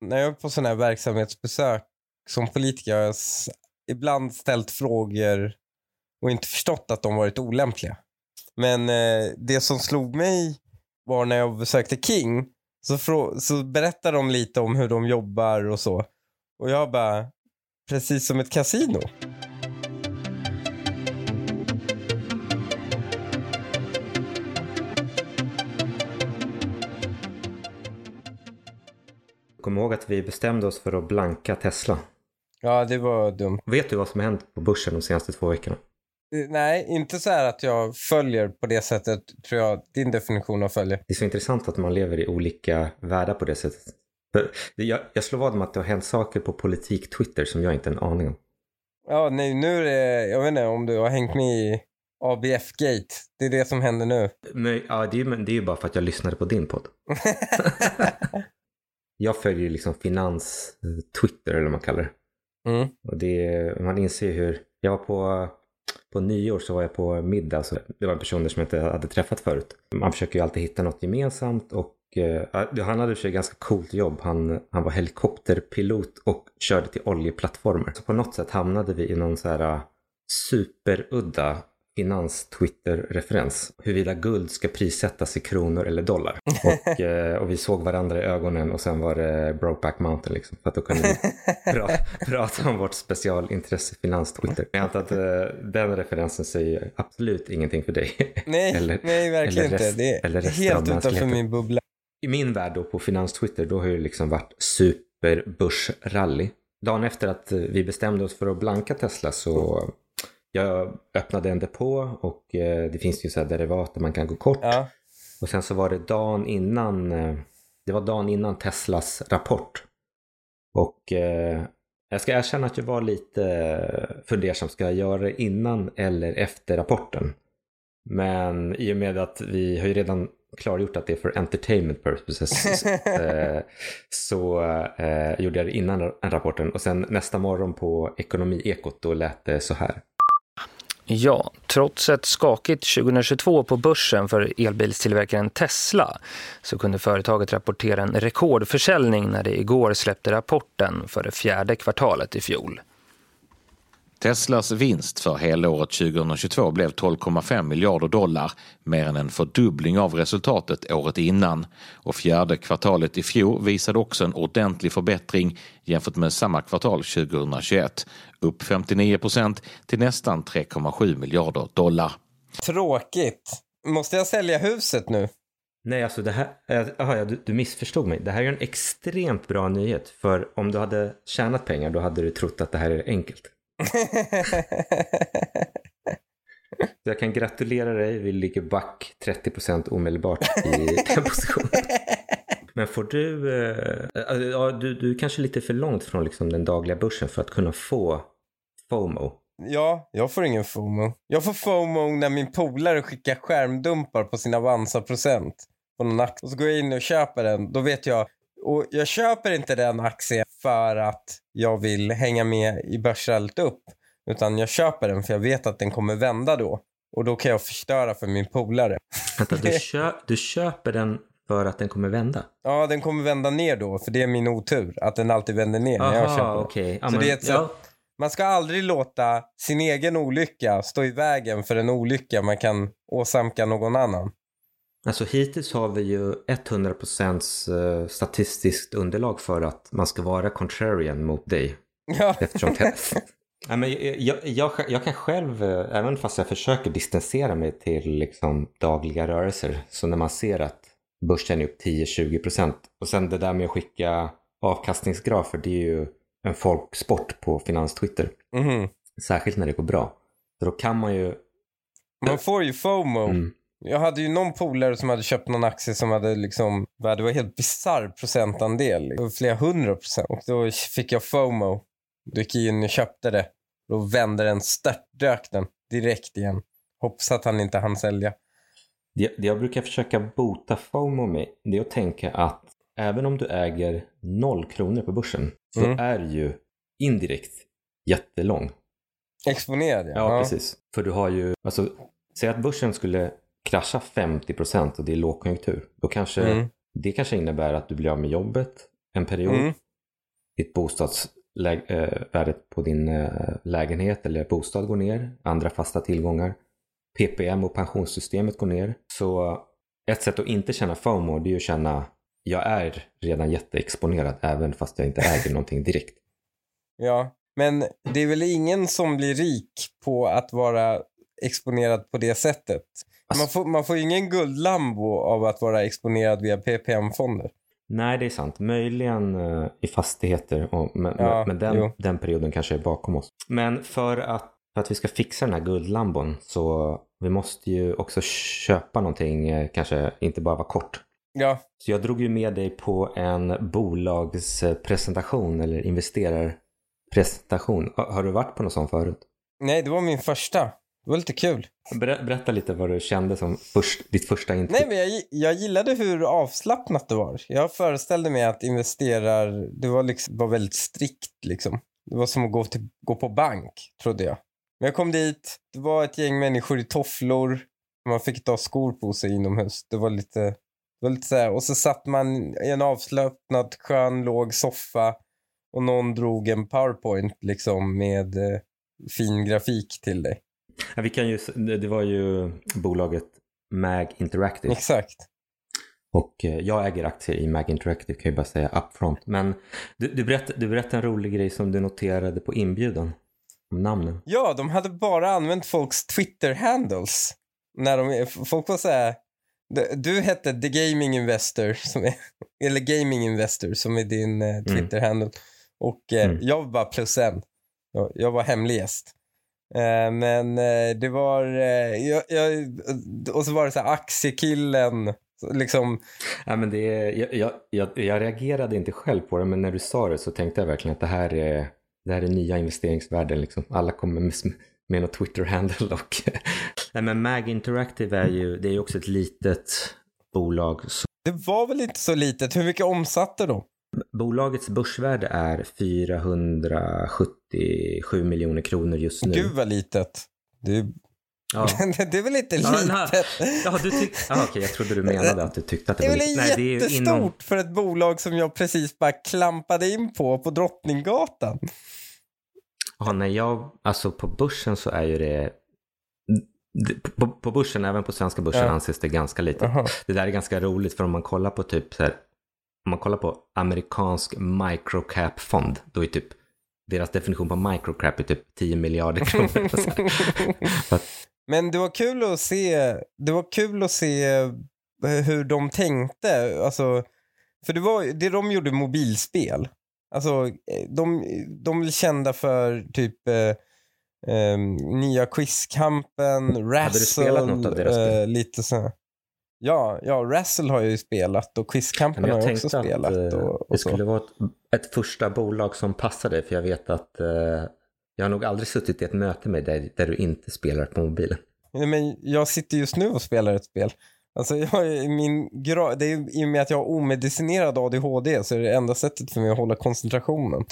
när jag är på sådana här verksamhetsbesök som politiker har jag ibland ställt frågor och inte förstått att de varit olämpliga. Men eh, det som slog mig var när jag besökte King så, så berättade de lite om hur de jobbar och så. Och jag bara, precis som ett kasino. Kom ihåg att vi bestämde oss för att blanka Tesla. Ja, det var dumt. Vet du vad som hänt på börsen de senaste två veckorna? Eh, nej, inte så här att jag följer på det sättet, tror jag, din definition av följer. Det är så intressant att man lever i olika världar på det sättet. Jag, jag slår vad om att det har hänt saker på politik-Twitter som jag inte har en aning om. Ja, nej, nu är det, jag vet inte om du har hängt med i ABF-gate. Det är det som händer nu. Men, ja, det är, det är ju bara för att jag lyssnade på din podd. jag följer liksom finans-Twitter eller vad man kallar det. Mm. Och det, man inser hur, jag var på, på nyår så var jag på middag, så det var personer som jag inte hade träffat förut. Man försöker ju alltid hitta något gemensamt och uh, han hade sig ganska coolt jobb. Han, han var helikopterpilot och körde till oljeplattformar. Så på något sätt hamnade vi i någon så här uh, superudda finans-Twitter-referens. Huruvida guld ska prissättas i kronor eller dollar. Och, eh, och vi såg varandra i ögonen och sen var det Brokeback Mountain liksom. För att då kunde vi pra prata om vårt specialintresse finans-Twitter. Jag antar att eh, den referensen säger absolut ingenting för dig. Nej, eller, nej verkligen rest, inte. Det är helt utanför min bubbla. I min värld då på finans-Twitter då har det liksom varit superbörsrally. Dagen efter att vi bestämde oss för att blanka Tesla så jag öppnade en depå och eh, det finns ju så här derivat där man kan gå kort. Ja. Och sen så var det dagen innan, eh, det var dagen innan Teslas rapport. Och eh, jag ska erkänna att jag var lite fundersam, ska jag göra det innan eller efter rapporten? Men i och med att vi har ju redan klargjort att det är för entertainment purposes så eh, gjorde jag det innan rapporten och sen nästa morgon på Ekonomiekot då lät det så här. Ja, trots ett skakigt 2022 på börsen för elbilstillverkaren Tesla så kunde företaget rapportera en rekordförsäljning när det igår släppte rapporten för det fjärde kvartalet i fjol. Teslas vinst för helåret 2022 blev 12,5 miljarder dollar, mer än en fördubbling av resultatet året innan. Och fjärde kvartalet i fjol visade också en ordentlig förbättring jämfört med samma kvartal 2021. Upp 59 procent till nästan 3,7 miljarder dollar. Tråkigt. Måste jag sälja huset nu? Nej, alltså det här, aha, ja, du, du missförstod mig. Det här är en extremt bra nyhet. För om du hade tjänat pengar då hade du trott att det här är enkelt jag kan gratulera dig, vi ligger back 30% omedelbart i den positionen. Men får du, äh, ja, du, du är kanske lite för långt från liksom den dagliga börsen för att kunna få FOMO. Ja, jag får ingen FOMO. Jag får FOMO när min polare skickar skärmdumpar på sin Avanza-procent på någon aktie. Och så går jag in och köper den. Då vet jag, och jag köper inte den aktien för att jag vill hänga med i börsrallyt upp. Utan jag köper den för jag vet att den kommer vända då. Och då kan jag förstöra för min polare. Vänta, du, kö du köper den för att den kommer vända? Ja, den kommer vända ner då. För det är min otur. Att den alltid vänder ner Aha, när jag köper okay. Så det är ett ja. Man ska aldrig låta sin egen olycka stå i vägen för en olycka man kan åsamka någon annan. Alltså hittills har vi ju 100% eh, statistiskt underlag för att man ska vara contrarian mot dig. Ja. Eftersom ja, men jag, jag, jag, kan själv, eh, även fast jag försöker distansera mig till liksom dagliga rörelser, så när man ser att börsen är upp 10-20% och sen det där med att skicka avkastningsgrafer, det är ju en folksport på finanstwitter. Mm. Särskilt när det går bra. Så då kan man ju... Man får ju FOMO. Mm. Jag hade ju någon polare som hade köpt någon aktie som hade liksom, det var helt bizarr procentandel. Var flera hundra procent. Och då fick jag FOMO. Då gick jag in och köpte det. Då vände den, störtdök den direkt igen. Hoppas att han inte hann sälja. Det, det jag brukar försöka bota FOMO med, det är att tänka att även om du äger noll kronor på börsen så mm. är ju indirekt jättelång. Exponerad ja. Ja, precis. För du har ju, alltså, säg att börsen skulle krascha 50 procent och det är lågkonjunktur. Då kanske, mm. det kanske innebär att du blir av med jobbet en period. Mm. ditt bostadsvärdet på din eh, lägenhet eller bostad går ner, andra fasta tillgångar, PPM och pensionssystemet går ner. Så ett sätt att inte känna FOMO det är att känna jag är redan jätteexponerad även fast jag inte äger någonting direkt. Ja, men det är väl ingen som blir rik på att vara exponerad på det sättet. Man får, man får ingen guldlambo av att vara exponerad via PPM-fonder. Nej, det är sant. Möjligen uh, i fastigheter, och, men, ja, men den, den, perioden kanske är bakom oss. Men för att, för att vi ska fixa den här guldlambon så vi måste ju också köpa någonting, uh, kanske inte bara vara kort. Ja. Så jag drog ju med dig på en bolagspresentation eller investerarpresentation. Har du varit på någon sån förut? Nej, det var min första. Det var lite kul. Ber berätta lite vad du kände som först, ditt första intryck. Nej, men jag, jag gillade hur avslappnat det var. Jag föreställde mig att investerar, det var, liksom, var väldigt strikt liksom. Det var som att gå, till, gå på bank, trodde jag. Men jag kom dit, det var ett gäng människor i tofflor. Man fick ta skor på sig inomhus. Det var lite, det var lite så här. Och så satt man i en avslappnad, skön, låg soffa. Och någon drog en powerpoint liksom med eh, fin grafik till dig. Ja, vi kan ju, det var ju bolaget Mag Interactive. Exakt. Och eh, jag äger aktier i Mag Interactive kan jag bara säga upfront. Men du, du, berättade, du berättade en rolig grej som du noterade på inbjudan. Om namnen. Ja, de hade bara använt folks Twitter-handles. När de, folk var såhär, du hette The Gaming Investor, som är, eller Gaming Investor som är din eh. Twitter-handle. Mm. Och eh, mm. jag var bara plus en. Jag, jag var hemlig gäst. Eh, men eh, det var, eh, jag, jag, och så var det så här aktiekillen, liksom. Ja, men det, jag, jag, jag, jag reagerade inte själv på det, men när du sa det så tänkte jag verkligen att det här är, det här är nya investeringsvärden. Liksom. Alla kommer med, med något Twitter-handle. Och Nej, men Mag Interactive är ju, det är ju också ett litet bolag. Så... Det var väl inte så litet? Hur mycket omsatte de? Bolagets börsvärde är 477 miljoner kronor just nu. Gud vad litet. Det är, ja. det är väl inte litet? Ja, du tyck... ah, okay, jag trodde du menade att du tyckte att det, det var litet. Det är jättestort inom... för ett bolag som jag precis bara klampade in på, på Drottninggatan. Ja, nej, jag, alltså på börsen så är ju det på, på börsen, även på svenska börsen, ja. anses det ganska litet. Det där är ganska roligt för om man kollar på typ så här, om man kollar på amerikansk microcap-fond, då är typ deras definition på microcap är typ 10 miljarder kronor. Men det var kul att se, det var kul att se eh, hur de tänkte. Alltså, för det var det de gjorde mobilspel. Alltså, eh, de, de är kända för typ eh, eh, nya Quizkampen, Razzle. Hade du spelat något av deras spel? Eh, lite så. Ja, ja, Razzle har jag ju spelat och Quizkampen har jag också spelat. Jag tänkte att det skulle vara ett, ett, första bolag som passade för jag vet att eh, jag har nog aldrig suttit i ett möte med dig där du inte spelar på mobilen. Nej, men jag sitter just nu och spelar ett spel. Alltså jag, min gra- det är i och med att jag har omedicinerad ADHD så är det enda sättet för mig att hålla koncentrationen.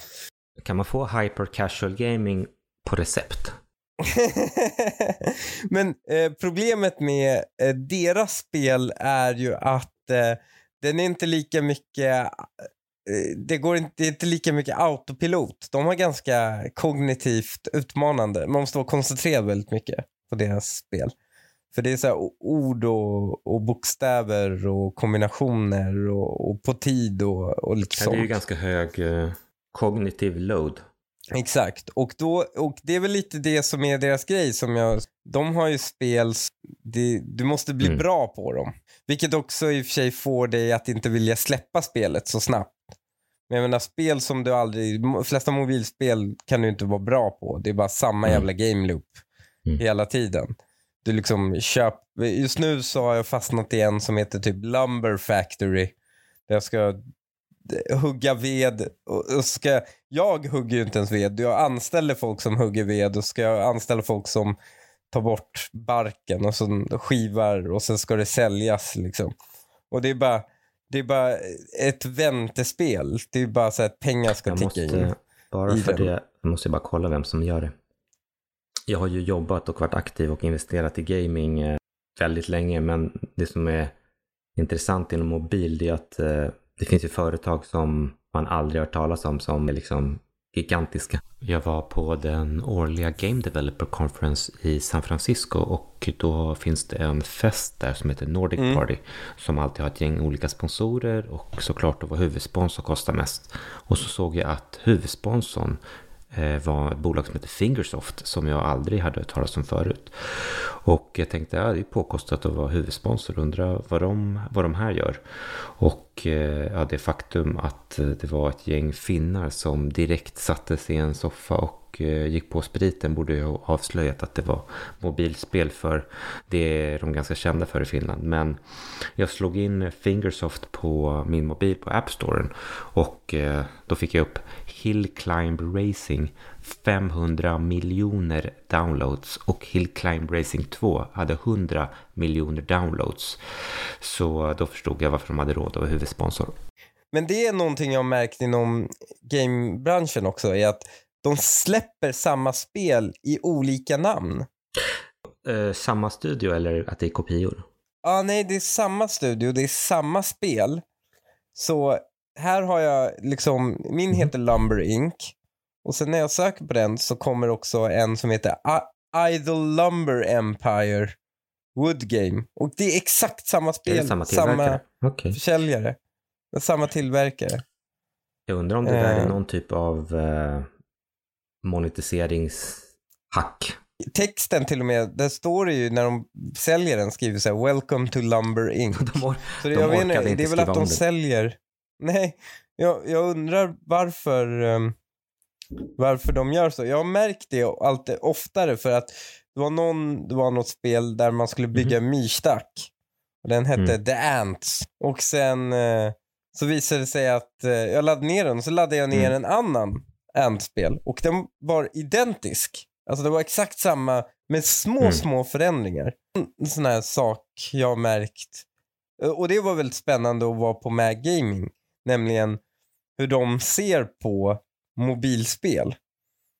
Kan man få hyper casual gaming på recept? Men eh, problemet med eh, deras spel är ju att eh, den är inte lika mycket eh, det går inte, det är inte lika mycket autopilot. De har ganska kognitivt utmanande. Man måste vara koncentrerad väldigt mycket på deras spel. För det är så ord och, och, bokstäver och kombinationer och, och på tid och, och lite sånt. Det är ju ganska hög eh, kognitiv load. Exakt, och, då, och det är väl lite det som är deras grej. Som jag, de har ju spel, det, du måste bli mm. bra på dem. Vilket också i och för sig får dig att inte vilja släppa spelet så snabbt. Men jag menar spel som du aldrig, de flesta mobilspel kan du inte vara bra på. Det är bara samma mm. jävla game loop mm. hela tiden. Du liksom köp, just nu så har jag fastnat i en som heter typ Lumber Factory. Där jag ska hugga ved. Och, och ska, jag hugger ju inte ens ved. Jag anställer folk som hugger ved och ska jag anställa folk som tar bort barken och så skivar och sen ska det säljas. Liksom. Och det är bara, det är bara ett väntespel. Det är bara så att pengar ska jag ticka måste, in. Bara för den. det, jag måste bara kolla vem som gör det. Jag har ju jobbat och varit aktiv och investerat i gaming eh, väldigt länge men det som är intressant inom mobil är att eh, det finns ju företag som man aldrig hört talas om som är liksom gigantiska. Jag var på den årliga Game Developer Conference i San Francisco och då finns det en fest där som heter Nordic mm. Party som alltid har ett gäng olika sponsorer och såklart att vara huvudsponsor kostar mest. Och så såg jag att huvudsponsorn Eh, var ett bolag som heter Fingersoft som jag aldrig hade hört talas om förut. Och jag tänkte, ja det är påkostat att vara huvudsponsor, undrar vad de, vad de här gör. Och eh, ja, det faktum att eh, det var ett gäng finnar som direkt satte sig i en soffa och och eh, gick på spriten borde ju ha avslöjat att det var mobilspel för det är de ganska kända för i Finland. Men jag slog in Fingersoft på min mobil på App Storen och eh, då fick jag upp Hill Climb Racing 500 miljoner downloads och Hill Climb Racing 2 hade 100 miljoner downloads. Så då förstod jag varför de hade råd att vara huvudsponsor. Men det är någonting jag har märkt inom gamebranschen också, är att de släpper samma spel i olika namn. Uh, samma studio eller att det är kopior? Ja, ah, nej, det är samma studio, det är samma spel. Så här har jag liksom, min mhm. heter Lumber Inc. Och sen när jag söker på den så kommer också en som heter Idle Lumber Empire Wood Game. Och det är exakt samma spel, är samma, samma okay. försäljare, samma tillverkare. Jag undrar om det där är eh. någon typ av uh, monetiseringshack. Texten till och med, där står det ju när de säljer den skriver så här “Welcome to Lumber Inc”. de or så det, de jag vet inte, det är väl att de säljer Nej, jag, jag undrar varför, um, varför de gör så. Jag har märkt det allt oftare för att det var, någon, det var något spel där man skulle bygga mm. myrstack. Den hette mm. The Ants. Och sen uh, så visade det sig att uh, jag laddade ner den och så laddade jag ner mm. en annan Ant-spel och den var identisk. Alltså det var exakt samma med små, mm. små förändringar. En sån här sak jag har märkt. Och det var väldigt spännande att vara på Mag Gaming. Nämligen hur de ser på mobilspel.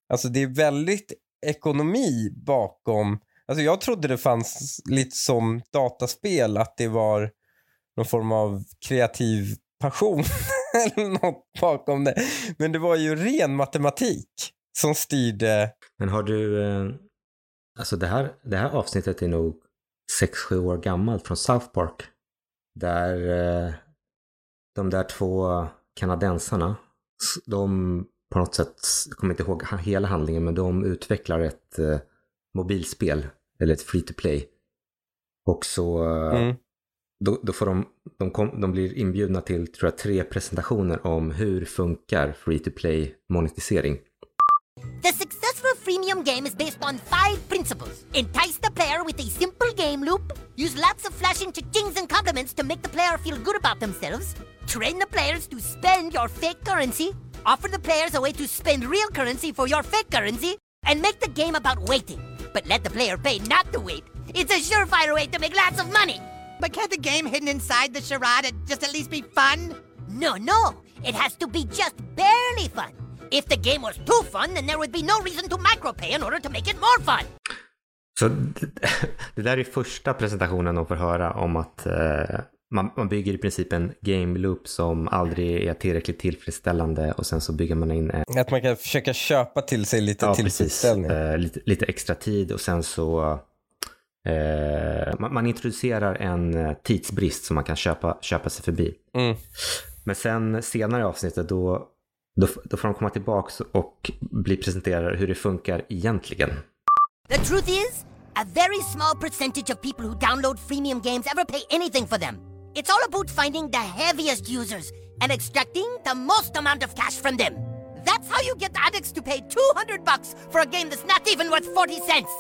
Alltså det är väldigt ekonomi bakom. Alltså jag trodde det fanns lite som dataspel, att det var någon form av kreativ passion eller något bakom det. Men det var ju ren matematik som styrde. Men har du, eh, alltså det här, det här avsnittet är nog 6-7 år gammalt från South Park. Där eh, de där två kanadensarna, de på något sätt, jag kommer inte ihåg hela handlingen, men de utvecklar ett eh, mobilspel, eller ett free to play. Och så mm då, då, får de, de, kom, de blir inbjudna till tror jag, tre presentationer om hur funkar free to play monetisering. The successful freemium game is based on five principles. Entice the player with a simple game loop, use lots of flashing cha-chings and compliments to make the player feel good about themselves, train the players to spend your fake currency, offer the players a way to spend real currency for your fake currency, and make the game about waiting. But let the player pay not to wait. It's a surefire way to make lots of money. But can't the game hidden inside the charade just at least be fun? No, no. It has to be just barely fun. If the game was too fun, then there would be no reason to micropay in order to make it more fun. Så det, där är första presentationen de får höra om att eh, man, man, bygger i princip en game loop som aldrig är tillräckligt tillfredsställande och sen så bygger man in... En... Att man kan försöka köpa till sig lite ja, tillfredsställning. Eh, lite, lite, extra tid och sen så... Eh, man, man, introducerar en eh, tidsbrist som man kan köpa, köpa sig förbi. Mm. Men sen senare i avsnittet då Då, då får de komma tillbaks och bli presenterade hur det funkar egentligen. The truth is, a very small percentage of people who download freemium games ever pay anything for them. It's all about finding the heaviest users and extracting the most amount of cash from them. That's how you get addicts to pay 200 bucks for a game that's not even worth 40 cents.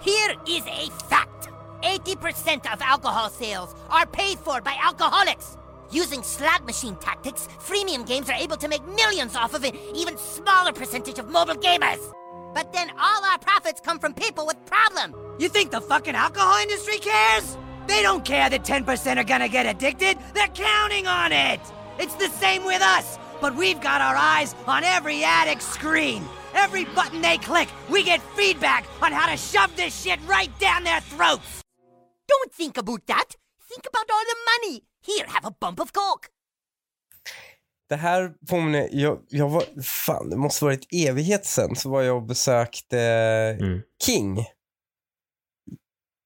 Here is a fact. 80% of alcohol sales are paid for by alcoholics. Using slot machine tactics, freemium games are able to make millions off of an even smaller percentage of mobile gamers. But then all our profits come from people with problems. You think the fucking alcohol industry cares? They don't care that 10% are gonna get addicted. They're counting on it. It's the same with us, but we've got our eyes on every addict screen. Every button they click, we get feedback on how to shove this shit right down their throats. Don't think about that. Think about all the money Here, have a bump of coke. det här påminner, jag, jag var, fan det måste varit evighet sen så var jag och besökte Mm. King.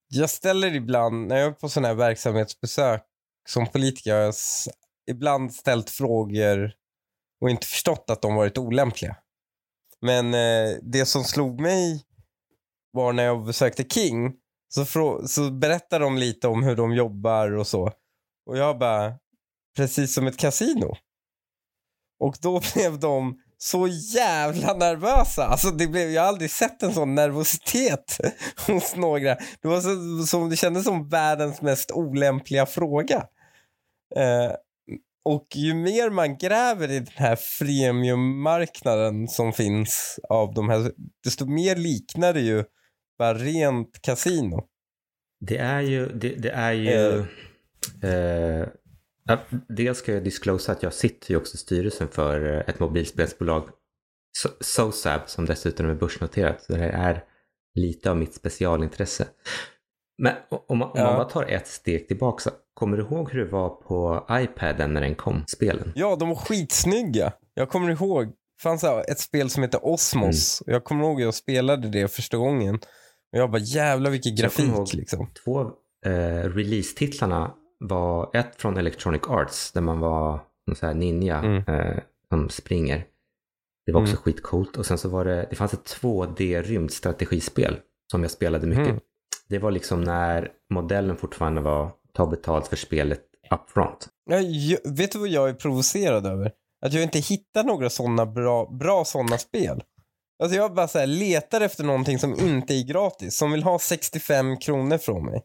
Jag ställer ibland, när jag är på sådana här verksamhetsbesök som politiker, har jag s- ibland ställt frågor och inte förstått att de varit olämpliga. Men eh, det som slog mig var när jag besökte King, så, så berättar de lite om hur de jobbar och så. Och jag bara, precis som ett kasino. Och då blev de så jävla nervösa. Alltså det blev, jag har aldrig sett en sån nervositet hos några. Det, var så, så, det kändes som världens mest olämpliga fråga. Eh, och ju mer man gräver i den här freemiummarknaden som finns av de här, desto mer liknar det ju bara rent kasino. Det är ju, det, det är ju... Eh, ja, dels ska jag disclosa att jag sitter ju också i styrelsen för eh, ett mobilspelsbolag, So- SOSAB, som dessutom är börsnoterat. Så det här är lite av mitt specialintresse. Men om man, om man bara tar ett steg tillbaka, kommer du ihåg hur det var på iPaden när den kom, spelen? Ja, de var skitsnygga. Jag kommer ihåg, det fanns ett spel som heter Osmos. Mm. Jag kommer ihåg att jag spelade det första gången. Och jag bara jävlar vilken Så grafik ihåg- liksom. Två eh, release-titlarna var ett från Electronic Arts där man var en sån här ninja Mm. eh, som springer. Det var också Mm. skitcoolt. Och sen så var det, det fanns ett 2D-rymdstrategispel som jag spelade mycket. Mm. Det var liksom när modellen fortfarande var ta betalt för spelet upfront. Jag, vet du vad jag är provocerad över? Att jag inte hittar några sådana bra, bra sådana spel. Alltså jag bara så här, letar efter någonting som inte är gratis. Som vill ha 65 kronor från mig.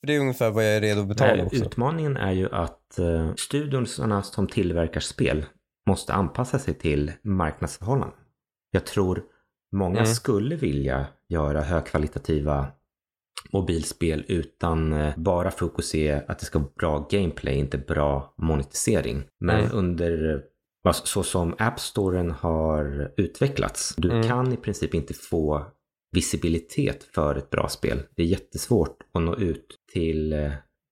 För det är ungefär vad jag är redo att betala Nej, också. utmaningen är ju att uh, studiorna som tillverkar spel måste anpassa sig till marknadsförhållanden. Jag tror många Mm. skulle vilja göra högkvalitativa mobilspel utan eh, bara fokus är att det ska vara bra gameplay, inte bra monetisering. Men Mm. under eh, vad- så som App Storen har utvecklats, du Mm. kan i princip inte få visibilitet för ett bra spel. Det är jättesvårt att nå ut till eh,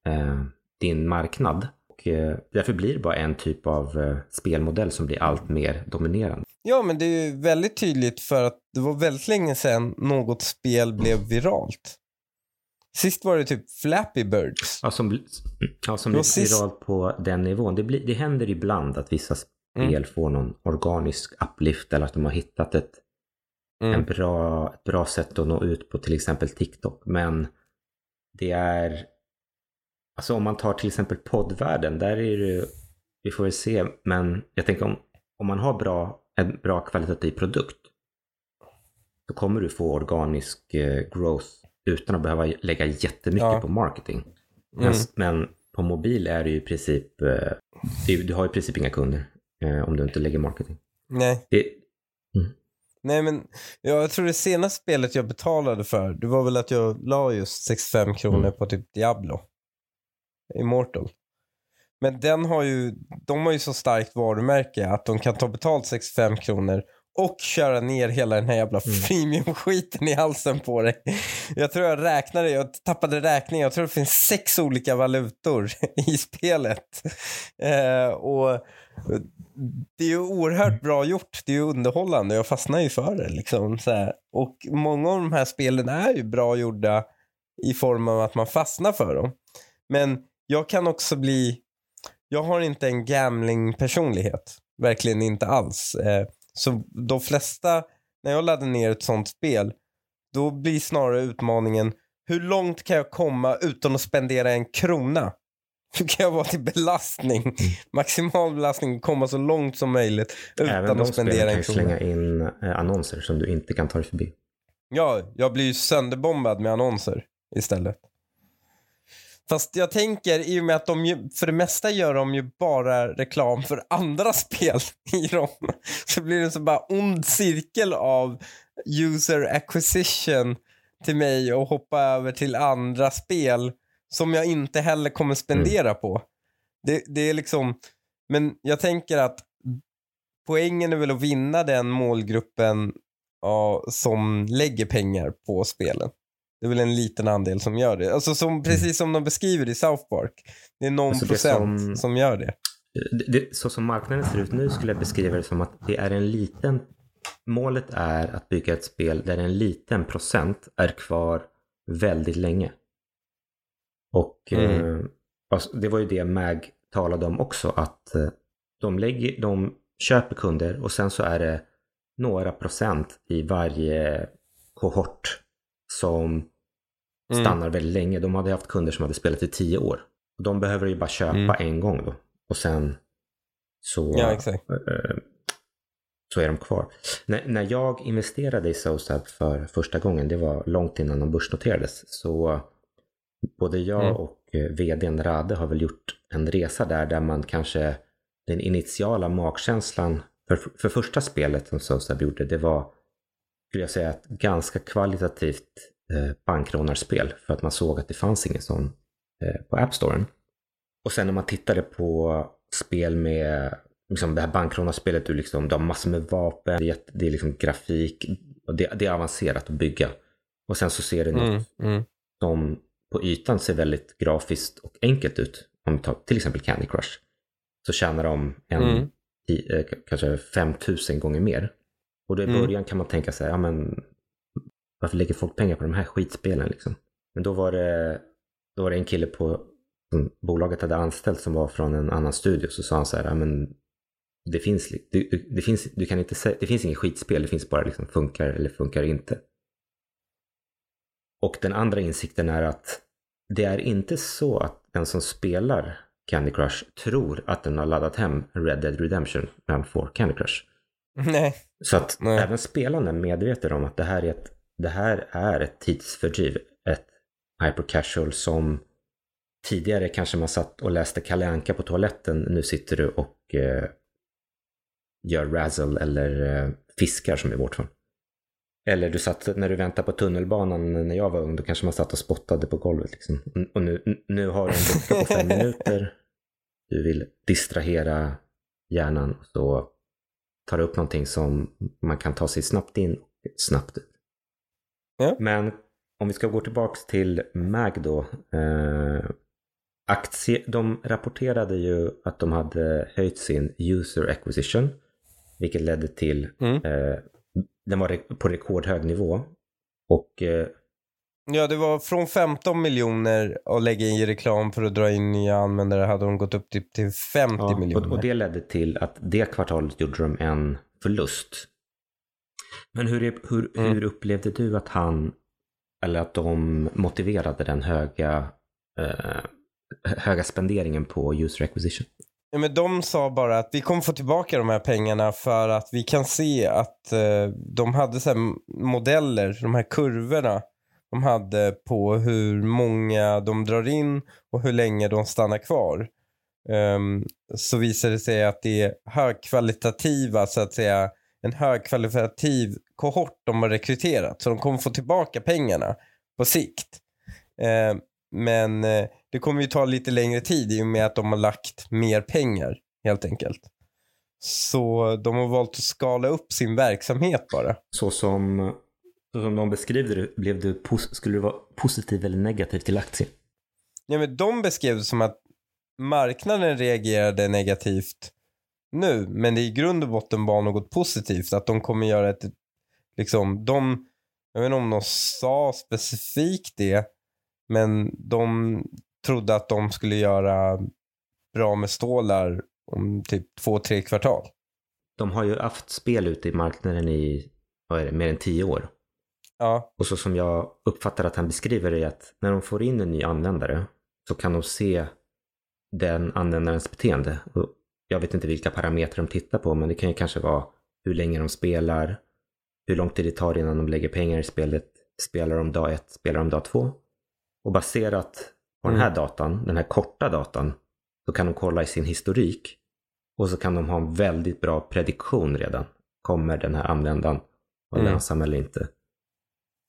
eh, din marknad. Och, eh, därför blir det bara en typ av eh, spelmodell som blir allt mer dominerande. Ja, men det är ju väldigt tydligt för att det var väldigt länge sedan något spel blev viralt. Sist var det typ Flappy Birds. Ja, som, ja, som blir sist- viralt på den nivån. Det, blir, det händer ibland att vissa spel Mm. får någon organisk uplift eller att de har hittat ett, en Mm. bra, ett bra sätt att nå ut på till exempel TikTok. Men det är... Alltså om man tar till exempel poddvärlden, där är det... Vi får väl se, men jag tänker om, om man har bra, en bra kvalitativ produkt så kommer du få organisk eh, growth utan att behöva lägga jättemycket Ja. på marketing. Mm. Men, på mobil är det ju i princip, eh, det, du har i princip inga kunder eh, om du inte lägger marketing. Nej. Det, Nej men ja, jag tror det senaste spelet jag betalade för det var väl att jag la just 65 kronor Mm. på typ Diablo. Immortal. Men den har ju, de har ju så starkt varumärke att de kan ta betalt 65 kronor och köra ner hela den här jävla Mm. freemium-skiten i halsen på dig. Jag tror jag räknade, jag tappade räkningen, jag tror det finns sex olika valutor i spelet. Eh, och det är ju oerhört bra gjort, det är ju underhållande, jag fastnar ju för det. Liksom, så här. Och många av de här spelen är ju bra gjorda i form av att man fastnar för dem. Men jag kan också bli, jag har inte en gambling-personlighet. Verkligen inte alls. Eh, så de flesta, när jag laddar ner ett sånt spel, då blir snarare utmaningen, hur långt kan jag komma utan att spendera en krona? Hur kan jag vara till belastning? Maximal belastning, komma så långt som möjligt även utan de att spendera kan en krona. slänga in eh, annonser som du inte kan ta dig förbi. Ja, jag blir ju sönderbombad med annonser istället. Fast jag tänker, i och med att de ju, för det mesta gör de ju bara reklam för andra spel i dem. Så blir det en så bara ond cirkel av user acquisition till mig och hoppa över till andra spel som jag inte heller kommer spendera på. Det, det är liksom, men jag tänker att poängen är väl att vinna den målgruppen ja, som lägger pengar på spelen. Det är väl en liten andel som gör det. Alltså som, precis som de beskriver i South Park. Det är någon Alltså det procent som... som- gör det. det, det, så som marknaden ser ut nu skulle jag beskriva det som att det är en liten... Målet är att bygga ett spel där en liten procent är kvar väldigt länge. Och Mm. eh, alltså, det var ju det MAG talade om också att eh, de, lägger, de köper kunder och sen så är det några procent i varje kohort som Mm. stannar väldigt länge. De hade haft kunder som hade spelat i tio år. Och de behöver ju bara köpa Mm. en gång då. Och sen så, Ja, eh, så är de kvar. När, när jag investerade i SoSab för första gången, det var långt innan de börsnoterades, så både jag Mm. och eh, vdn Rade har väl gjort en resa där, där man kanske den initiala magkänslan för, för första spelet som SoSab gjorde, det var, skulle jag säga, ett ganska kvalitativt bankrånarspel för att man såg att det fanns ingen sån eh, på App Storen. Och sen när man tittade på spel med liksom det här bankrånarspelet, du, liksom, du har massor med vapen, det är, det är liksom grafik, och det, det är avancerat att bygga. Och sen så ser det något Mm, mm. som på ytan ser väldigt grafiskt och enkelt ut. Om vi tar till exempel Candy Crush. Så tjänar de en, Mm. i, eh, kanske 5000 gånger mer. Och då i Mm. början kan man tänka sig, ja men varför lägger folk pengar på de här skitspelen liksom? Men då var det, då var det en kille på som bolaget hade anställt som var från en annan studio. Så sa han så här, men det finns, det, det- finns, du kan inte säga, det finns inget skitspel, det finns bara liksom funkar eller funkar inte. Och den andra insikten är att det är inte så att den som spelar Candy Crush tror att den har laddat hem Red Dead Redemption när han får Candy Crush. Nej. Så att Nej. även spelarna är medvetna om att det här är ett, det här är ett tidsfördriv, ett hyper casual som tidigare kanske man satt och läste Kalle Anka på toaletten, nu sitter du och eh, gör razzle eller eh, fiskar som i vårt fall. Eller du satt, när du väntade på tunnelbanan när jag var ung, då kanske man satt och spottade på golvet. Liksom. Och nu, nu har du en lucka på fem minuter. Du vill distrahera hjärnan. Så tar du upp någonting som man kan ta sig snabbt in och snabbt ut. Ja. Men om vi ska gå tillbaks till MAG då. Eh, aktie, de rapporterade ju att de hade höjt sin user acquisition. Vilket ledde till Mm. eh, den var på rekordhög nivå. Och eh, Ja, det var från 15 miljoner att lägga i reklam för att dra in nya användare hade de gått upp till, till 50 ja, miljoner. och, och det ledde till att det kvartalet gjorde de en förlust. Men hur, hur, Mm. hur upplevde du att han, eller att de motiverade den höga, eh, höga spenderingen på user acquisition? Ja, men de sa bara att vi kommer få tillbaka de här pengarna för att vi kan se att eh, de hade så modeller, de här kurvorna de hade på hur många de drar in och hur länge de stannar kvar. Ehm, så visade det sig att det är högkvalitativa, så att säga, en högkvalitativ kohort de har rekryterat. Så de kommer få tillbaka pengarna på sikt. Ehm, men eh, det kommer ju ta lite längre tid i och med att de har lagt mer pengar helt enkelt. Så de har valt att skala upp sin verksamhet bara. Så som, så som de beskriver det, blev du, skulle du vara positiv eller negativ till aktien? Ja, men de beskrev det som att marknaden reagerade negativt nu, men det i grund och botten var något positivt. Att de kommer göra ett, liksom, de, jag vet inte om de sa specifikt det, men de trodde att de skulle göra bra med stålar om typ två, tre kvartal. De har ju haft spel ute i marknaden i, vad är det, mer än tio år. Ja, Och så som jag uppfattar att han beskriver det är att när de får in en ny användare så kan de se den användarens beteende. Och jag vet inte vilka parametrar de tittar på men det kan ju kanske vara hur länge de spelar, hur lång tid det tar innan de lägger pengar i spelet, spelar de dag ett, spelar de dag två. Och baserat på den här datan, den här korta datan, så kan de kolla i sin historik och så kan de ha en väldigt bra prediktion redan. Kommer den här användaren vara Mm. lönsam eller inte?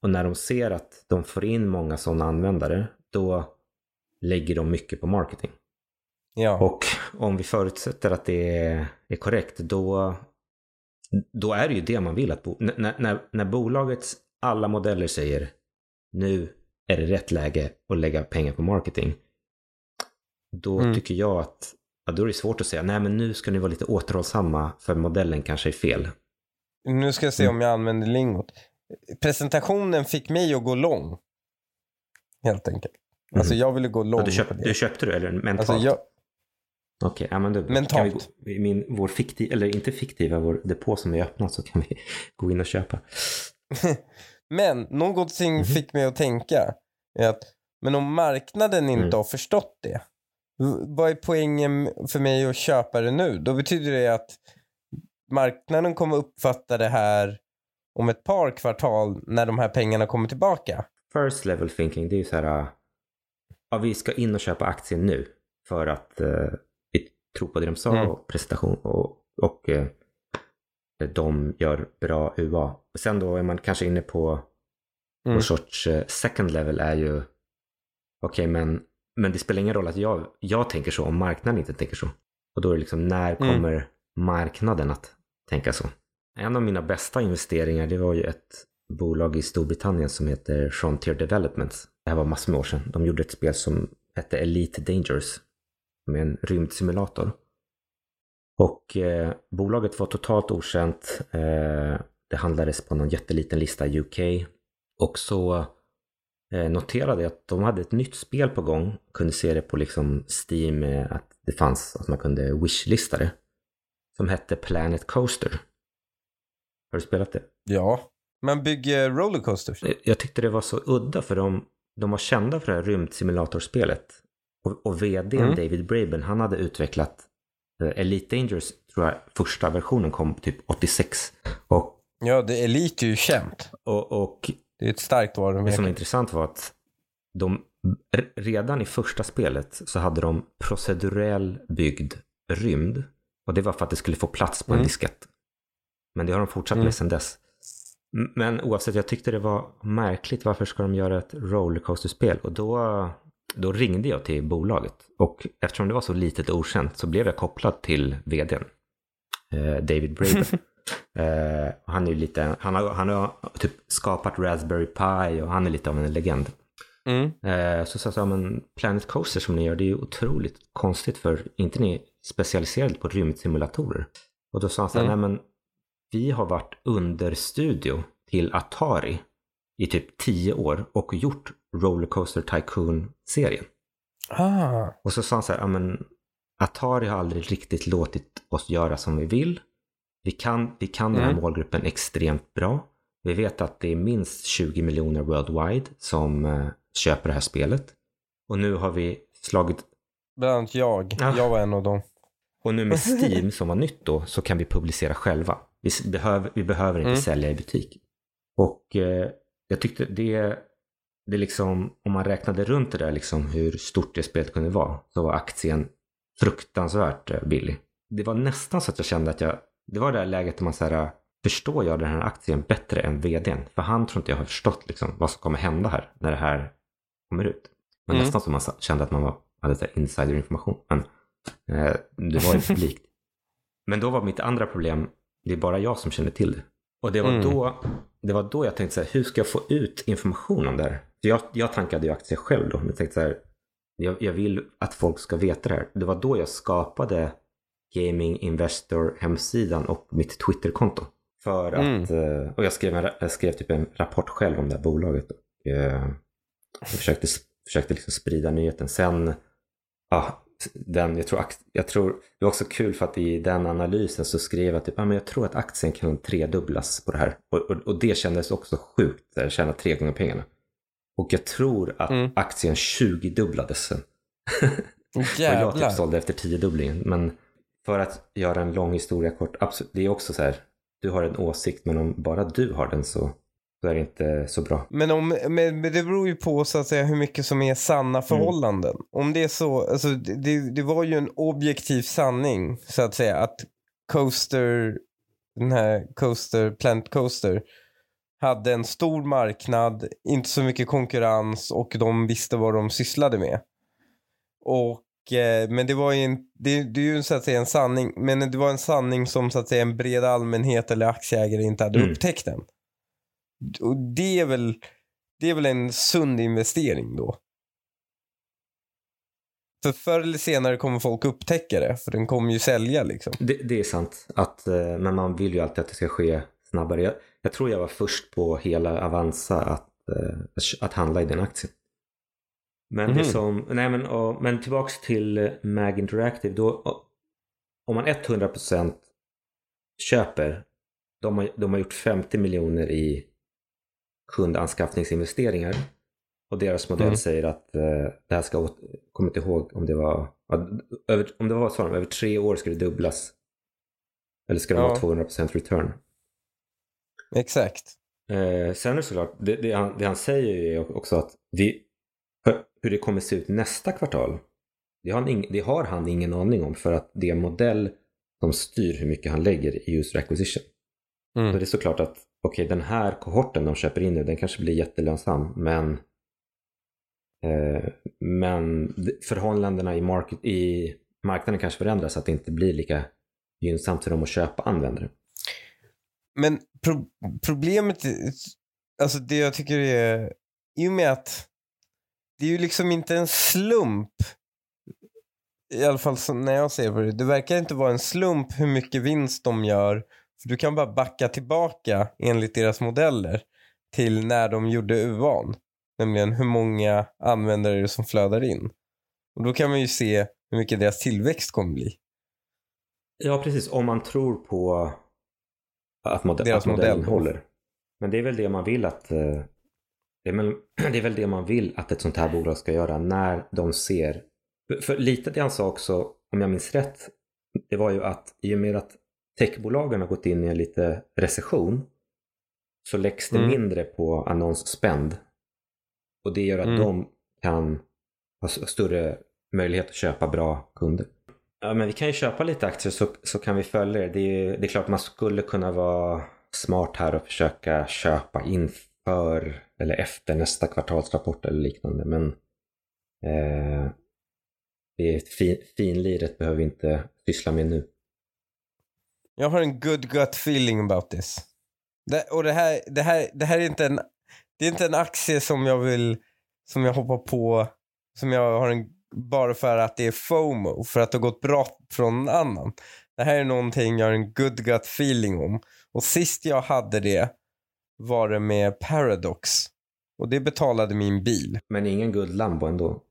Och när de ser att de får in många sådana användare, då lägger de mycket på marketing. ja. Och om vi förutsätter att det är, är korrekt, då, då är det ju det man vill att... Bo, när, när, när bolagets alla modeller säger nu är det rätt läge att lägga pengar på marketing, då Mm. tycker jag att ja, då är det svårt att säga, nej men nu ska ni vara lite återhållsamma för modellen kanske är fel. Nu ska jag se om jag använder lingot. Presentationen fick mig att gå lång. Helt enkelt. Alltså jag ville gå lång Ja, du, köp, på det. du köpte du eller mentalt? Alltså jag, Okej, ja, men då Mentalt. kan vi min, vår fiktiva, eller inte fiktiva, vår depå som är öppnad så kan vi gå in och köpa. men någonting Mhm. fick mig att tänka. Är att, men om marknaden inte Mm. har förstått det. Vad är poängen för mig att köpa det nu? Då betyder det att marknaden kommer uppfatta det här om ett par kvartal när de här pengarna kommer tillbaka. First level thinking, det är ju så här, äh, ja vi ska in och köpa aktier nu för att tror på det de sa Mm. och presentation och, och eh, de gör bra UA. Sen då är man kanske inne på Mm. någon sorts eh, second level är ju okej men, men det spelar ingen roll att jag, jag tänker så om marknaden inte tänker så. Och då är det liksom när Mm. kommer marknaden att tänka så? En av mina bästa investeringar det var ju ett bolag i Storbritannien som heter Frontier Developments. Det här var massor med år sedan. De gjorde ett spel som hette Elite Dangerous. Med en rymdsimulator. Och eh, bolaget var totalt okänt. Eh, det handlades på någon jätteliten lista i UK. Och så eh, noterade jag att de hade ett nytt spel på gång. Kunde se det på liksom Steam, eh, att det fanns, att man kunde wishlista det. Som hette Planet Coaster. Har du spelat det? Ja. Man bygger rollercoasters. Jag tyckte det var så udda för de, de var kända för det här rymdsimulatorspelet. Och, och vdn Mm. David Braben, han hade utvecklat eh, Elite Dangerous, tror jag, första versionen kom typ 86. Och, Ja, det Elite är ju känt. och, och Det är ett starkt det som varumärke. intressant var att de redan i första spelet så hade de procedurell byggd rymd. Och det var för att det skulle få plats på en Mm. diskett. Men det har de fortsatt Mm. med sedan dess. Men oavsett, jag tyckte det var märkligt. Varför ska de göra ett rollercoaster-spel? Och då, då ringde jag till bolaget. Och eftersom det var så litet och okänt så blev jag kopplad till vdn. Eh, David Braben. eh, och han är lite, han har, han har typ skapat Raspberry Pi och han är lite av en legend. Mm. Eh, så sa jag men Planet Coaster som ni gör, det är ju otroligt konstigt för inte ni specialiserade på rymdsimulatorer. Och då sa han så här, Mm. nej men vi har varit understudio till Atari i typ tio år och gjort Rollercoaster Tycoon-serien. Ah. Och så sa han så här, ja men Atari har aldrig riktigt låtit oss göra som vi vill. Vi kan, vi kan den här Mm. målgruppen extremt bra. Vi vet att det är minst 20 miljoner worldwide som eh, köper det här spelet. Och nu har vi slagit, Bland annat jag. Ja. Jag var en av dem. och nu med Steam som var nytt då, så kan vi publicera själva. Vi, behöver, vi behöver inte Mm. sälja i butik. Och eh, jag tyckte det, det liksom, om man räknade runt det där liksom hur stort det spelet kunde vara, så var aktien fruktansvärt eh, billig. Det var nästan så att jag kände att jag, det var det där läget där man så här, förstår jag den här aktien bättre än vdn? För han tror inte jag har förstått liksom vad som kommer hända här när det här kommer ut. Men Mm. nästan som man kände att man var, hade så insiderinformation. Men eh, det var ju publikt. Men då var mitt andra problem, det är bara jag som kände till det. Och det var, Mm. då, det var då jag tänkte så här, hur ska jag få ut information om det här? Jag, jag tankade ju aktier själv då, men jag tänkte så här, jag, jag vill att folk ska veta det här. Det var då jag skapade Gaming Investor hemsidan och mitt Twitterkonto. För Mm. att, eh, och jag skrev, en, jag skrev typ en rapport själv om det här bolaget. Och, eh, jag försökte, försökte liksom sprida nyheten. Sen, ja, den, jag, tror, jag tror, det var också kul för att i den analysen så skrev jag typ, ja, men jag tror att aktien kan tredubblas på det här. Och, och, och det kändes också sjukt, att tjäna tre gånger pengarna. Och jag tror att Mm. aktien 20-dubblades sen. Och jag Jävlar. typ sålde efter 10-dubblingen. Men för att göra en lång historia kort, absolut, det är också så här, du har en åsikt men om bara du har den så, så är det inte så bra. Men, om, men det beror ju på så att säga hur mycket som är Mm. sanna förhållanden. Om det är så, alltså det, det- det var ju en objektiv sanning så att säga att Coaster, den här Coaster, Plant Coaster hade en stor marknad, inte så mycket konkurrens och de visste vad de sysslade med. Och, eh, men det var ju en, det, det är ju så att säga en sanning, men det var en sanning som så att säga en bred allmänhet eller aktieägare inte hade Mm. upptäckt än. Och det är väl, det är väl en sund investering då. För förr eller senare kommer folk upptäcka det, för den kommer ju sälja liksom. Det, det är sant, att, eh, men man vill ju alltid att det ska ske snabbare. Jag, jag tror jag var först på hela Avanza att, eh, att handla i den aktien. Men det Mhm. som, nej men, och, men tillbaks till eh, Mag Interactive, då, och- om man 100% köper, de har, de har gjort 50 miljoner i kundanskaffningsinvesteringar och deras modell Mm. säger att eh, det här ska, åt- kommer inte ihåg om det var, över, om det var så, över tre år ska det dubblas. Eller ska det Ja. vara 200% return? Exakt. Eh, sen är det såklart, det, det, han, det han säger är också att det, hur- det kommer se ut nästa kvartal, det har, han ing, det har han ingen aning om för att det är en modell som styr hur mycket han lägger i user acquisition. Mm. Så det är såklart att okej, den här kohorten de köper in nu, den kanske blir jättelönsam, men eh, men förhållandena i, market, i marknaden kanske förändras så att det inte blir lika gynnsamt för dem att köpa användare. Men pro problemet, alltså det jag tycker är, i och med att det är ju liksom inte en slump, i alla fall så när jag ser på det, det verkar inte vara en slump hur mycket vinst de gör, för du kan bara backa tillbaka enligt deras modeller till när de gjorde UAn, nämligen hur många användare det som flödar in. Och då kan man ju se hur mycket deras tillväxt kommer bli. Ja, precis. Om man tror på att, mod- Deras att modellen modell. håller. Men det är väl det man vill att eh, det är, väl, det är väl det man vill att ett sånt här bolag ska göra när de ser. För, för lite det han sa också, om jag minns rätt, det var ju att i och med att techbolagen har gått in i en lite recession så läggs det Mm. mindre på annonsspend. Och det gör att Mm. de kan ha större möjlighet att köpa bra kunder. Ja, men vi kan ju köpa lite aktier så, så kan vi följa det. Det är, det är klart man skulle kunna vara smart här och försöka köpa inför eller efter nästa kvartalsrapport eller liknande. Men eh, det är ett fin, finliret behöver vi inte syssla med nu. Jag har en good gut feeling about this. Det, och det här, det, här, det här är inte en, det är inte en aktie som jag vill, som jag hoppar på, som jag har en, bara för att det är FOMO, för att det har gått bra från någon annan. Det här är någonting jag har en good gut feeling om. Och sist jag hade det var det med Paradox. Och det betalade min bil. Men ingen guldlambo ändå.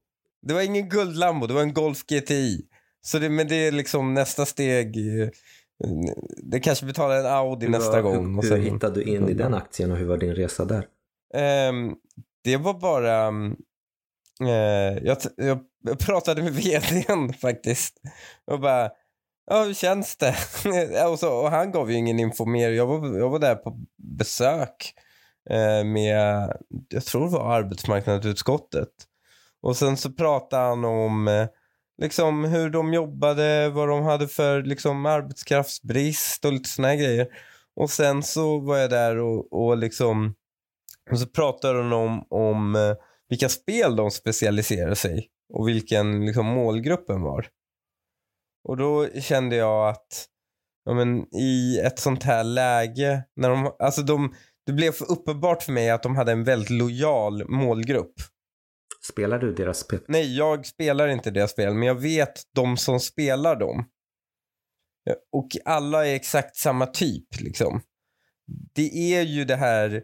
Det var ingen guldlambo, det var en Golf GTI. Så det, men det är liksom nästa steg. Det kanske betalar en Audi nästa Hur- gång. och Hur, hur hittade du in i den aktien och hur var din resa där? Ehm, det var bara... um, jag, jag pratade med vdn faktiskt. Och bara, ja hur känns det? och, så, och han gav ju ingen info mer. Jag var, jag var där på besök eh, med, jag tror det var arbetsmarknadsutskottet. Och sen så pratade han om eh, liksom hur de jobbade, vad de hade för liksom arbetskraftsbrist och lite såna grejer. Och sen så var jag där och, och liksom och så pratade de om, om eh, vilka spel de specialiserade sig i och vilken liksom, målgruppen var. Och då kände jag att ja, men, i ett sånt här läge, när de, alltså de, det blev för uppenbart för mig att de hade en väldigt lojal målgrupp. Spelar du deras spel? Nej, jag spelar inte deras spel, men jag vet de som spelar dem. Och alla är exakt samma typ liksom. Det är ju det här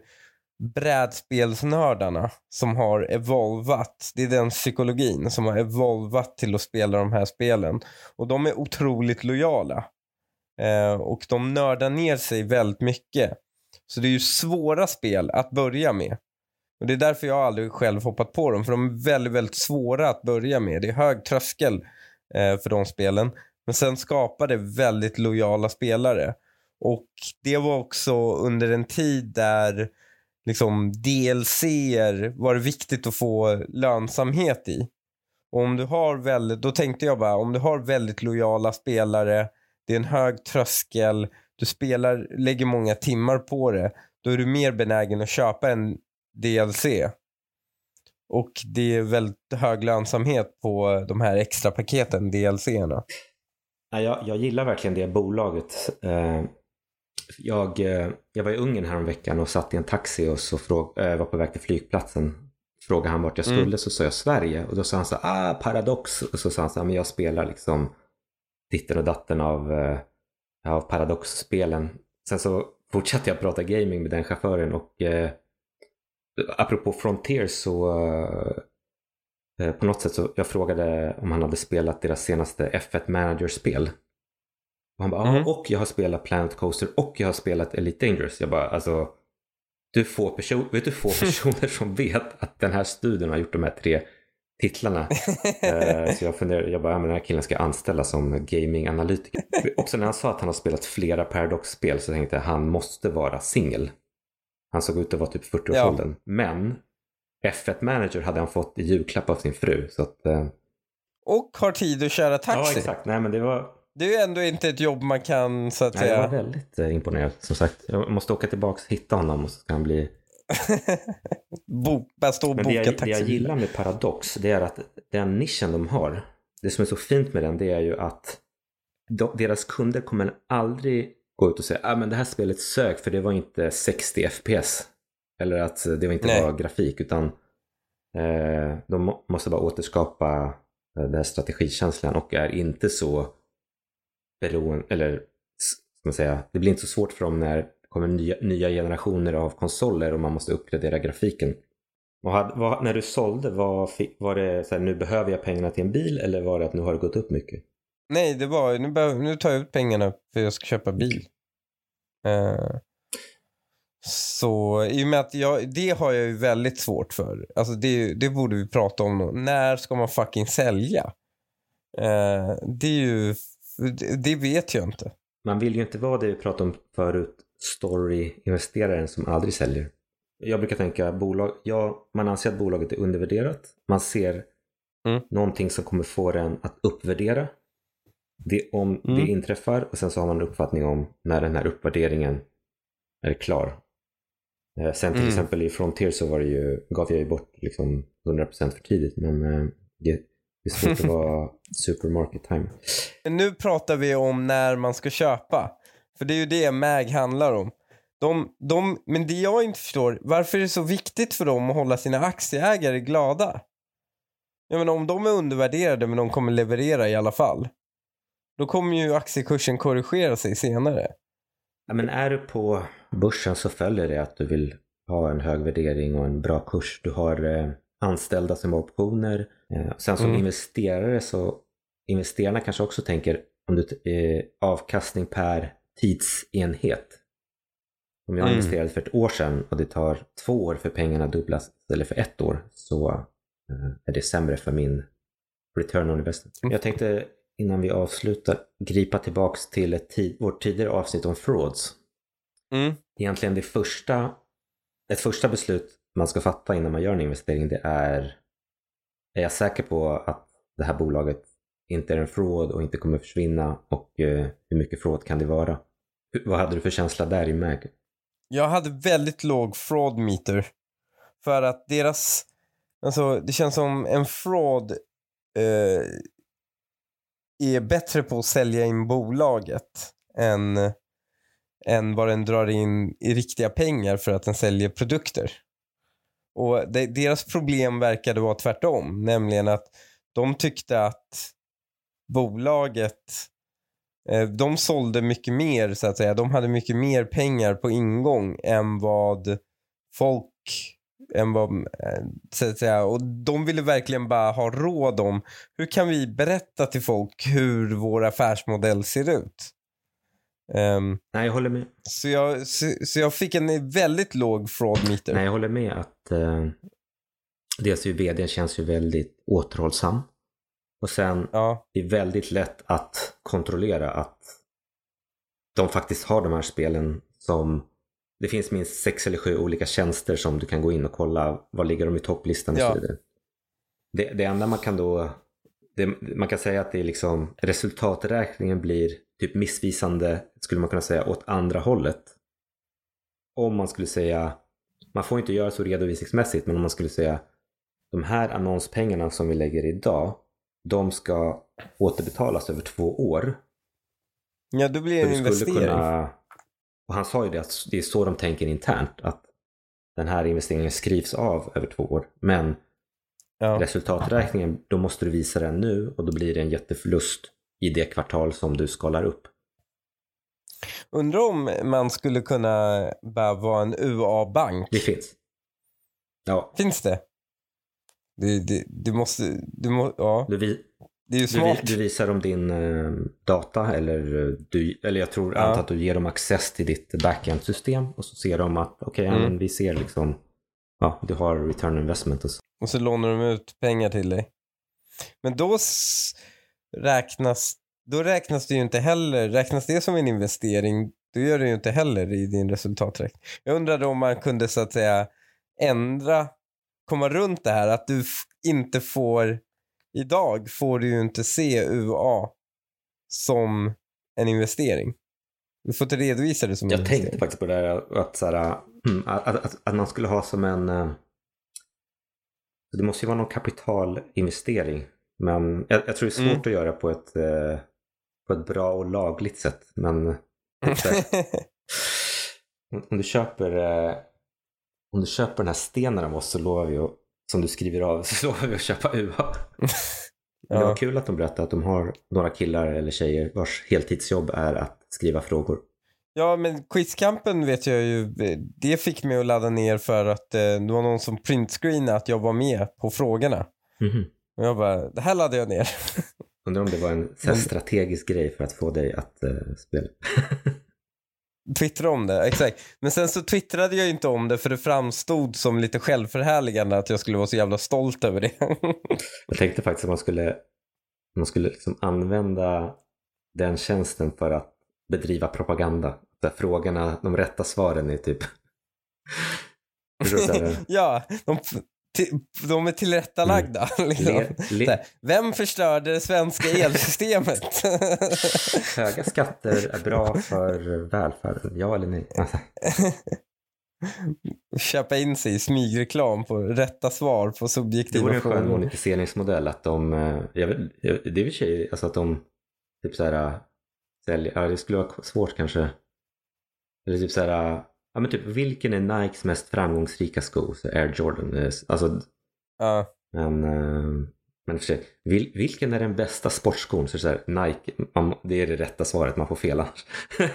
brädspelsnördarna som har evolvat. Det är den psykologin som har evolvat till att spela de här spelen. Och de är otroligt lojala. Eh, och de nördar ner sig väldigt mycket. Så det är ju svåra spel att börja med. Och det är därför jag aldrig själv hoppat på dem. För de är väldigt, väldigt svåra att börja med. Det är hög tröskel eh, för de spelen. Men sen skapar det väldigt lojala spelare. Och det var också under en tid där liksom DLC var det viktigt att få lönsamhet i. Och om du har väldigt, då tänkte jag bara, om du har väldigt lojala spelare, det är en hög tröskel, du spelar, lägger många timmar på det, då är du mer benägen att köpa en DLC. Och det är väldigt hög lönsamhet på de här extra paketen, DLC-erna. Ja, jag, jag gillar verkligen det bolaget. Eh, Jag, eh, jag var i Ungern här veckan och satt i en taxi och så fråg, eh, var på väg till flygplatsen frågade han vart jag Mm. skulle så sa jag Sverige. Och då sa han så ah Paradox. Och så sa han så men jag spelar liksom ditten och datten av, eh, av Paradox-spelen. Sen så fortsatte jag prata gaming med den chauffören och apropå Frontier så eh, på något sätt så jag frågade om han hade spelat deras senaste F1 Manager-spel. Och han bara, Mm. och jag har spelat Planet Coaster och jag har spelat Elite Dangerous. Jag bara, alltså, du får person, vet du få personer som vet att den här studien har gjort de här tre titlarna. Eh, så jag funderar, jag bara, ja, men den här killen ska anställas som gaming-analytiker. Också när han sa att han har spelat flera Paradox-spel så tänkte jag, han måste vara singel. Han såg ut att vara typ 40-årsåldern. Men F1 Manager hade han fått i julklapp av sin fru. Så att, eh, Och har tid att köra ja, taxi. exakt. Nej, men det var, det är ändå inte ett jobb man kan så att nej, jag var säga. väldigt eh, imponerad. Som sagt, jag måste åka tillbaka och hitta honom och så ska han bli Bo, bara stå och Men boka jag, det taxi. jag gillar med Paradox, det är att den nischen de har, det som är så fint med den, det är ju att de, deras kunder kommer aldrig gå ut och säga att ah, men det här spelet sök för det var inte 60 FPS. Eller att det var inte Nej. var grafik, utan eh, de må, måste bara återskapa eh, den här strategikänslan och är inte så beroende, eller ska man säga, det blir inte så svårt för dem när det kommer nya, nya generationer av konsoler och man måste uppgradera grafiken. Hade, vad, när du sålde, fick, var det så här, nu behöver jag pengarna till en bil eller var det att nu har det gått upp mycket? Nej, det var nu, behöver- nu tar jag ut pengarna för jag ska köpa bil. Eh, så i och med att jag, det har jag ju väldigt svårt för. Alltså det, det borde vi prata om. När ska man fucking sälja? Eh, det är ju, det, det vet jag inte. Man vill ju inte vara det vi pratade om förut, story-investeraren som aldrig säljer. Jag brukar tänka, bolag, ja, man anser att bolaget är undervärderat. Man ser Mm. någonting som kommer få den att uppvärdera. Det, om Mm. det inträffar och sen så har man en uppfattning om när den här uppvärderingen är klar. Eh, Sen till Mm. exempel i Frontier så var det ju, gav jag ju bort liksom 100% för tidigt men eh, det, det är svårt att vara supermarket time. Nu pratar vi om när man ska köpa. För det är ju det MAG handlar om. De, de, men det jag inte förstår, varför är det så viktigt för dem att hålla sina aktieägare glada? Jag menar om de är undervärderade men de kommer leverera i alla fall. Då kommer ju aktiekursen korrigera sig senare. Ja, men är du på börsen så följer det att du vill ha en hög värdering och en bra kurs. Du har eh, anställda som har optioner. Eh, sen som Mm. investerare så investerarna kanske också tänker om du eh, avkastning per tidsenhet. Om jag Mm. investerade för ett år sedan och det tar två år för pengarna dubblas istället för ett år så eh, är det sämre för min return on investment. Mm. Jag tänkte innan vi avslutar gripa tillbaks till ett tid, vårt tidigare avsnitt om frauds. Mm. Egentligen det första, ett första beslut man ska fatta innan man gör en investering det är är jag säker på att det här bolaget inte är en fraud och inte kommer försvinna och eh, hur mycket fraud kan det vara? Hur- Vad hade du för känsla där i MAG? Jag hade väldigt låg fraud meter. För att deras, alltså det känns som en fraud eh, är bättre på att sälja in bolaget än, än vad den drar in i riktiga pengar för att den säljer produkter. Och de, deras problem verkade vara tvärtom, nämligen att de tyckte att bolaget eh, De sålde mycket mer så att säga. De hade mycket mer pengar på ingång än vad folk än vad, eh, så att säga. Och de ville verkligen bara ha råd om hur kan vi berätta till folk hur vår affärsmodell ser ut. Ehm, Nej, jag håller med. så, jag, så, så jag fick en väldigt låg fraud meter. Nej, jag håller med att eh, dels ju vdn känns ju väldigt återhållsam. Och sen Ja, det är väldigt lätt att kontrollera att de faktiskt har de här spelen som det finns minst sex eller sju olika tjänster som du kan gå in och kolla var ligger de i topplistan och Ja. så vidare. Det, det enda man kan då det, man kan säga att det är liksom resultaträkningen blir typ missvisande skulle man kunna säga åt andra hållet. Om man skulle säga man får inte göra så redovisningsmässigt men om man skulle säga de här annonspengarna som vi lägger idag de ska återbetalas över två år. ja då blir det en investering. kunna, och han sa ju det att det är så de tänker internt. Att den här investeringen skrivs av över två år. Men Ja. resultaträkningen, då måste du visa den nu och då blir det en jätteförlust i det kvartal som du skalar upp. Undrar om man skulle kunna bara vara en UA-bank. Det finns. Ja, Finns det? Det, det, det måste, du må, ja, du, det är ju du, smart. du visar dem din eh, data eller, eh, du, eller jag tror Ja. att du ger dem access till ditt backend-system och så ser de att okej, ja, Mm. men vi ser liksom, ja, du har return investment och så. Och så lånar de ut pengar till dig. Men då räknas, då räknas det ju inte heller, räknas det som en investering, då gör det ju inte heller i din resultaträkning. Jag undrade om man kunde så att säga ändra, komma runt det här att du inte får, idag får du ju inte se UA som en investering. Du får inte redovisa det som en Jag investering. tänkte faktiskt på det här att, så här, mm, att, att, att man skulle ha som en... eh, Det måste ju vara någon kapitalinvestering. Men jag, jag tror det är svårt Mm. att göra på ett, eh, på ett bra och lagligt sätt. Men typ om du köper eh, om du köper den här stenen av oss så lovar vi att, som du skriver av, så lovar vi att köpa UA. Det var ja. kul att de berättade att de har några killar eller tjejer vars heltidsjobb är att skriva frågor. Ja, men quizkampen vet jag ju, det fick mig att ladda ner för att eh, det var någon som printscreenade att jag var med på frågorna. Mhm. Och jag bara, det här laddar jag ner. Undrar om det var en strategisk grej för att få dig att eh, spela. Twittra om det, exakt. Men sen så twittrade jag inte om det för det framstod som lite självförhärligande att jag skulle vara så jävla stolt över det. Jag tänkte faktiskt att man skulle, man skulle liksom använda den tjänsten för att bedriva propaganda. Där frågorna, de rätta svaren är typ... Ja, de, de är tillrättalagda. Liksom. le, le, Vem förstörde det svenska elsystemet? höga skatter är bra för välfärden, ja eller nej? Alltså, Köpa in sig i smygreklam på rätta svar på Det subjektiva vore en skön frågor. monetiseringsmodell att de, eh, jag jag- det är väl tjej, alltså att de typ så här äh, säljer, ja det skulle vara svårt kanske. Eller typ så här, äh, ja men typ vilken är Nikes mest framgångsrika sko? Så Air Jordan, eh, alltså Ja. men, eh, men för sig, vil, vilken är den bästa sportskon? Så så här, Nike, man, det är det rätta svaret, man får fel annars.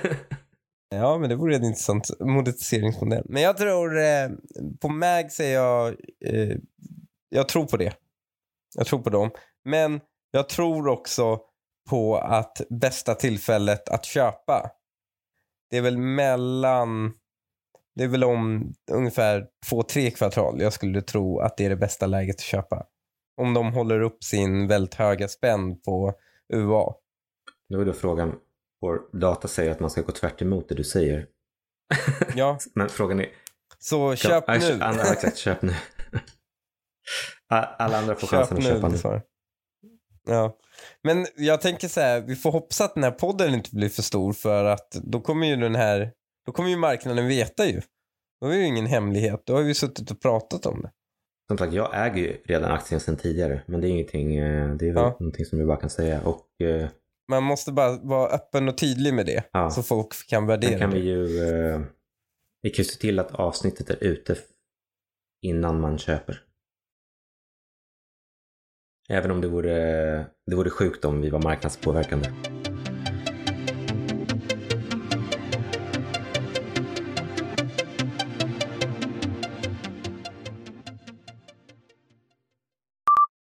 Ja, men det vore en intressant monetiseringsmodell. Men jag tror, eh, på Mag säger jag, eh, jag tror på det. Jag tror på dem. Men jag tror också på att bästa tillfället att köpa, det är väl mellan, det är väl om ungefär två, tre kvartal jag skulle tro att det är det bästa läget att köpa. Om de håller upp sin väldigt höga spänn på UA. Nu är då frågan, vår data säger att man ska gå tvärt emot det du säger. Ja, Men frågan är, så köp Ja, nu. Andra, exakt, köp nu. Alla andra får chansen att köpa nu. svar. Ja. Men jag tänker så här, vi får hoppas att den här podden inte blir för stor för att då kommer ju den här, då kommer ju marknaden veta ju. Då är ju ingen hemlighet, då har vi suttit och pratat om det. Som sagt, jag äger ju redan aktien sedan tidigare. Men det är ingenting, eh, det är Ja. någonting som jag bara kan säga. Och eh, Man måste bara vara öppen och tydlig med det, Ja. så folk kan sen värdera kan vi ju, eh, vi kan ju se till att avsnittet är ute innan man köper. Även om det vore, det vore sjukt om vi var marknadspåverkande.